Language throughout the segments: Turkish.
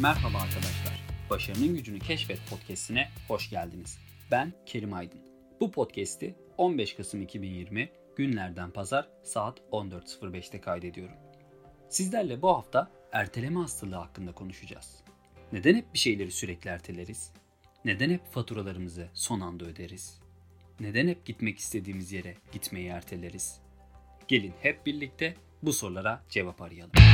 Merhaba arkadaşlar. Başarının gücünü keşfet podcast'ine hoş geldiniz. Ben Kerim Aydın. Bu podcast'i 15 Kasım 2020 günlerden pazar saat 14.05'te kaydediyorum. Sizlerle bu hafta erteleme hastalığı hakkında konuşacağız. Neden hep bir şeyleri sürekli erteleriz? Neden hep faturalarımızı son anda öderiz? Neden hep gitmek istediğimiz yere gitmeyi erteleriz? Gelin hep birlikte bu sorulara cevap arayalım.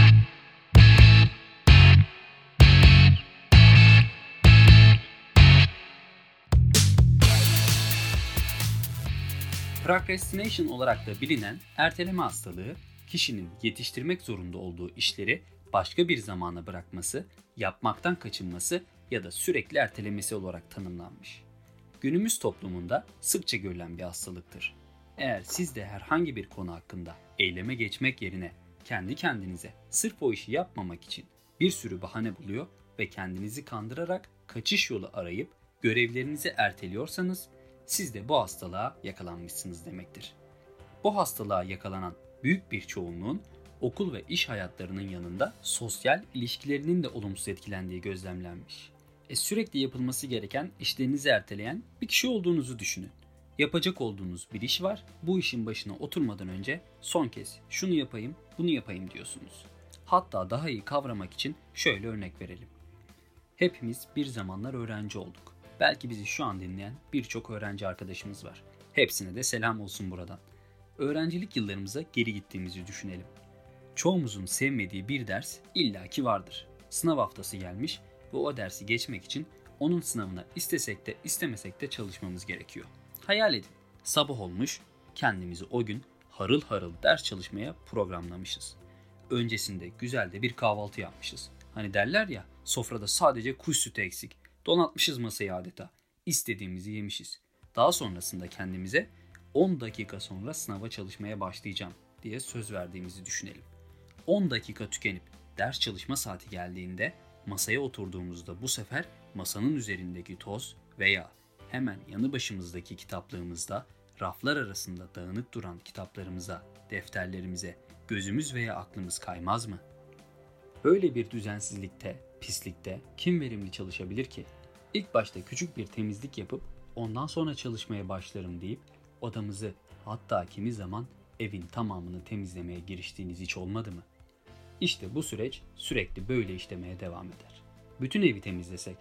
Procrastination olarak da bilinen erteleme hastalığı, kişinin yetiştirmek zorunda olduğu işleri başka bir zamana bırakması, yapmaktan kaçınması ya da sürekli ertelemesi olarak tanımlanmış. Günümüz toplumunda sıkça görülen bir hastalıktır. Eğer siz de herhangi bir konu hakkında eyleme geçmek yerine kendi kendinize sırf o işi yapmamak için bir sürü bahane buluyor ve kendinizi kandırarak kaçış yolu arayıp görevlerinizi erteliyorsanız siz de bu hastalığa yakalanmışsınız demektir. Bu hastalığa yakalanan büyük bir çoğunluğun okul ve iş hayatlarının yanında sosyal ilişkilerinin de olumsuz etkilendiği gözlemlenmiş. E sürekli yapılması gereken işlerinizi erteleyen bir kişi olduğunuzu düşünün. Yapacak olduğunuz bir iş var. Bu işin başına oturmadan önce son kez şunu yapayım, bunu yapayım diyorsunuz. Hatta daha iyi kavramak için şöyle örnek verelim. Hepimiz bir zamanlar öğrenci olduk. Belki bizi şu an dinleyen birçok öğrenci arkadaşımız var. Hepsine de selam olsun buradan. Öğrencilik yıllarımıza geri gittiğimizi düşünelim. Çoğumuzun sevmediği bir ders illaki vardır. Sınav haftası gelmiş ve o dersi geçmek için onun sınavına istesek de istemesek de çalışmamız gerekiyor. Hayal edin. Sabah olmuş, kendimizi o gün harıl harıl ders çalışmaya programlamışız. Öncesinde güzel de bir kahvaltı yapmışız. Hani derler ya, sofrada sadece kuş sütü eksik. Donatmışız masayı adeta. İstediğimizi yemişiz. Daha sonrasında kendimize 10 dakika sonra sınava çalışmaya başlayacağım diye söz verdiğimizi düşünelim. 10 dakika tükenip ders çalışma saati geldiğinde masaya oturduğumuzda bu sefer masanın üzerindeki toz veya hemen yanı başımızdaki kitaplığımızda raflar arasında dağınık duran kitaplarımıza, defterlerimize gözümüz veya aklımız kaymaz mı? Böyle bir düzensizlikte, pislikte kim verimli çalışabilir ki? İlk başta küçük bir temizlik yapıp ondan sonra çalışmaya başlarım deyip odamızı hatta kimi zaman evin tamamını temizlemeye giriştiğiniz hiç olmadı mı? İşte bu süreç sürekli böyle işlemeye devam eder. Bütün evi temizlesek,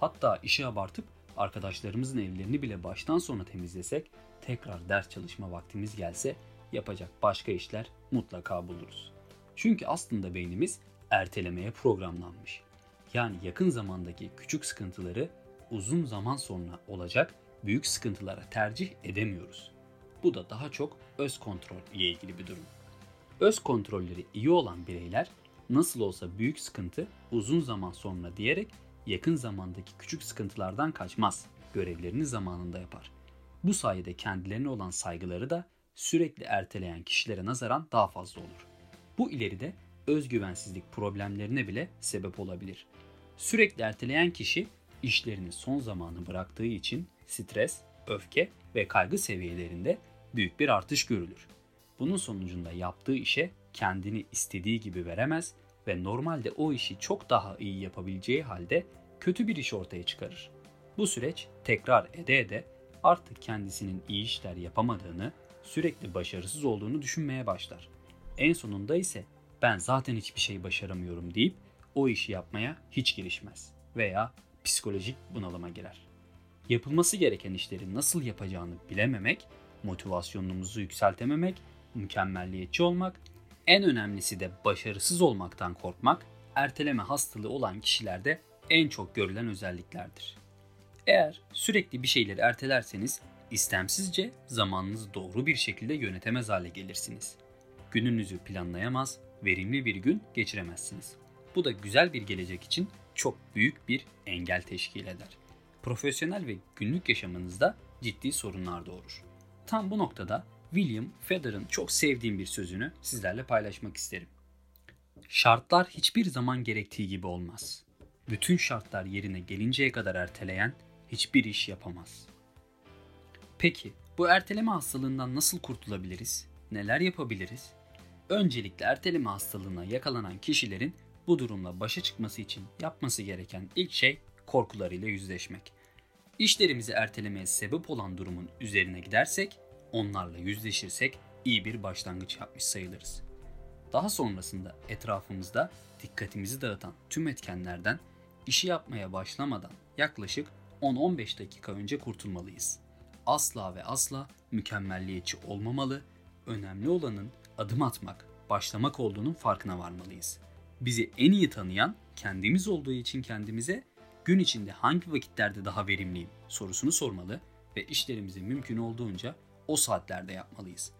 hatta işi abartıp arkadaşlarımızın evlerini bile baştan sona temizlesek, tekrar ders çalışma vaktimiz gelse yapacak başka işler mutlaka buluruz. Çünkü aslında beynimiz ertelemeye programlanmış. Yani yakın zamandaki küçük sıkıntıları uzun zaman sonra olacak büyük sıkıntılara tercih edemiyoruz. Bu da daha çok öz kontrol ile ilgili bir durum. Öz kontrolleri iyi olan bireyler nasıl olsa büyük sıkıntı uzun zaman sonra diyerek yakın zamandaki küçük sıkıntılardan kaçmaz. Görevlerini zamanında yapar. Bu sayede kendilerine olan saygıları da sürekli erteleyen kişilere nazaran daha fazla olur. Bu ileride özgüvensizlik problemlerine bile sebep olabilir. Sürekli erteleyen kişi işlerini son zamanı bıraktığı için stres, öfke ve kaygı seviyelerinde büyük bir artış görülür. Bunun sonucunda yaptığı işe kendini istediği gibi veremez ve normalde o işi çok daha iyi yapabileceği halde kötü bir iş ortaya çıkarır. Bu süreç tekrar ede ede artık kendisinin iyi işler yapamadığını, sürekli başarısız olduğunu düşünmeye başlar. En sonunda ise ben zaten hiçbir şey başaramıyorum deyip o işi yapmaya hiç girişmez veya psikolojik bunalıma girer. Yapılması gereken işleri nasıl yapacağını bilememek, motivasyonumuzu yükseltememek, mükemmelliyetçi olmak, en önemlisi de başarısız olmaktan korkmak, erteleme hastalığı olan kişilerde en çok görülen özelliklerdir. Eğer sürekli bir şeyleri ertelerseniz istemsizce zamanınızı doğru bir şekilde yönetemez hale gelirsiniz. Gününüzü planlayamaz, verimli bir gün geçiremezsiniz. Bu da güzel bir gelecek için çok büyük bir engel teşkil eder. Profesyonel ve günlük yaşamınızda ciddi sorunlar doğurur. Tam bu noktada William Federer'ın çok sevdiğim bir sözünü sizlerle paylaşmak isterim. Şartlar hiçbir zaman gerektiği gibi olmaz. Bütün şartlar yerine gelinceye kadar erteleyen hiçbir iş yapamaz. Peki bu erteleme hastalığından nasıl kurtulabiliriz? Neler yapabiliriz? Öncelikle erteleme hastalığına yakalanan kişilerin bu durumla başa çıkması için yapması gereken ilk şey korkularıyla yüzleşmek. İşlerimizi ertelemeye sebep olan durumun üzerine gidersek, onlarla yüzleşirsek iyi bir başlangıç yapmış sayılırız. Daha sonrasında etrafımızda dikkatimizi dağıtan tüm etkenlerden işi yapmaya başlamadan yaklaşık 10-15 dakika önce kurtulmalıyız. Asla ve asla mükemmelliyetçi olmamalı, önemli olanın adım atmak, başlamak olduğunun farkına varmalıyız. Bizi en iyi tanıyan kendimiz olduğu için kendimize gün içinde hangi vakitlerde daha verimliyim sorusunu sormalı ve işlerimizi mümkün olduğunca o saatlerde yapmalıyız.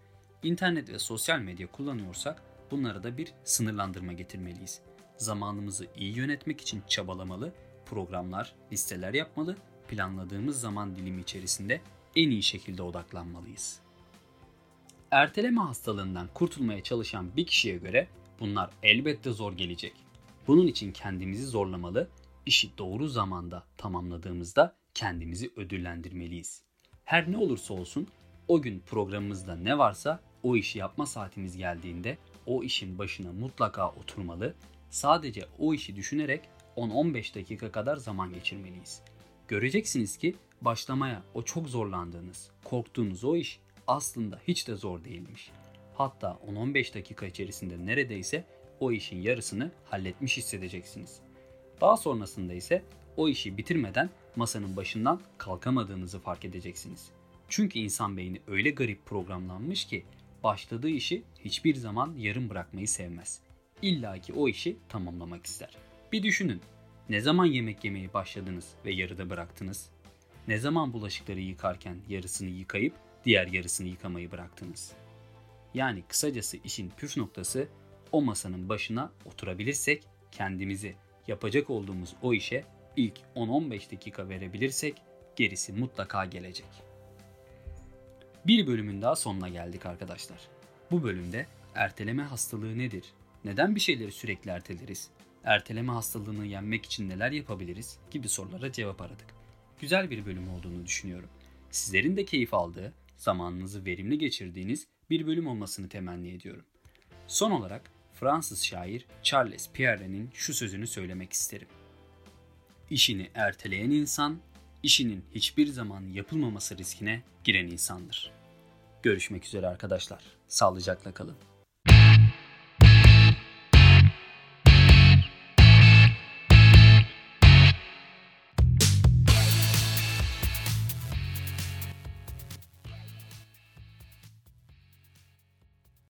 İnternet ve sosyal medya kullanıyorsak bunlara da bir sınırlandırma getirmeliyiz. Zamanımızı iyi yönetmek için çabalamalı, programlar, listeler yapmalı, planladığımız zaman dilimi içerisinde en iyi şekilde odaklanmalıyız. Erteleme hastalığından kurtulmaya çalışan bir kişiye göre bunlar elbette zor gelecek. Bunun için kendimizi zorlamalı, işi doğru zamanda tamamladığımızda kendimizi ödüllendirmeliyiz. Her ne olursa olsun o gün programımızda ne varsa o işi yapma saatimiz geldiğinde o işin başına mutlaka oturmalı, sadece o işi düşünerek 10-15 dakika kadar zaman geçirmeliyiz. Göreceksiniz ki başlamaya o çok zorlandığınız, korktuğunuz o iş aslında hiç de zor değilmiş. Hatta 10-15 dakika içerisinde neredeyse o işin yarısını halletmiş hissedeceksiniz. Daha sonrasında ise o işi bitirmeden masanın başından kalkamadığınızı fark edeceksiniz. Çünkü insan beyni öyle garip programlanmış ki başladığı işi hiçbir zaman yarım bırakmayı sevmez. İlla ki o işi tamamlamak ister. Bir düşünün. Ne zaman yemek yemeye başladınız ve yarıda bıraktınız? Ne zaman bulaşıkları yıkarken yarısını yıkayıp diğer yarısını yıkamayı bıraktınız? Yani kısacası işin püf noktası o masanın başına oturabilirsek kendimizi yapacak olduğumuz o işe ilk 10-15 dakika verebilirsek gerisi mutlaka gelecek. Bir bölümün daha sonuna geldik arkadaşlar. Bu bölümde erteleme hastalığı nedir? Neden bir şeyleri sürekli erteleriz? Erteleme hastalığını yenmek için neler yapabiliriz? gibi sorulara cevap aradık. Güzel bir bölüm olduğunu düşünüyorum. Sizlerin de keyif aldığı, zamanınızı verimli geçirdiğiniz bir bölüm olmasını temenni ediyorum. Son olarak Fransız şair Charles Pierre'nin şu sözünü söylemek isterim. İşini erteleyen insan, işinin hiçbir zaman yapılmaması riskine giren insandır. Görüşmek üzere arkadaşlar. Sağlıcakla kalın.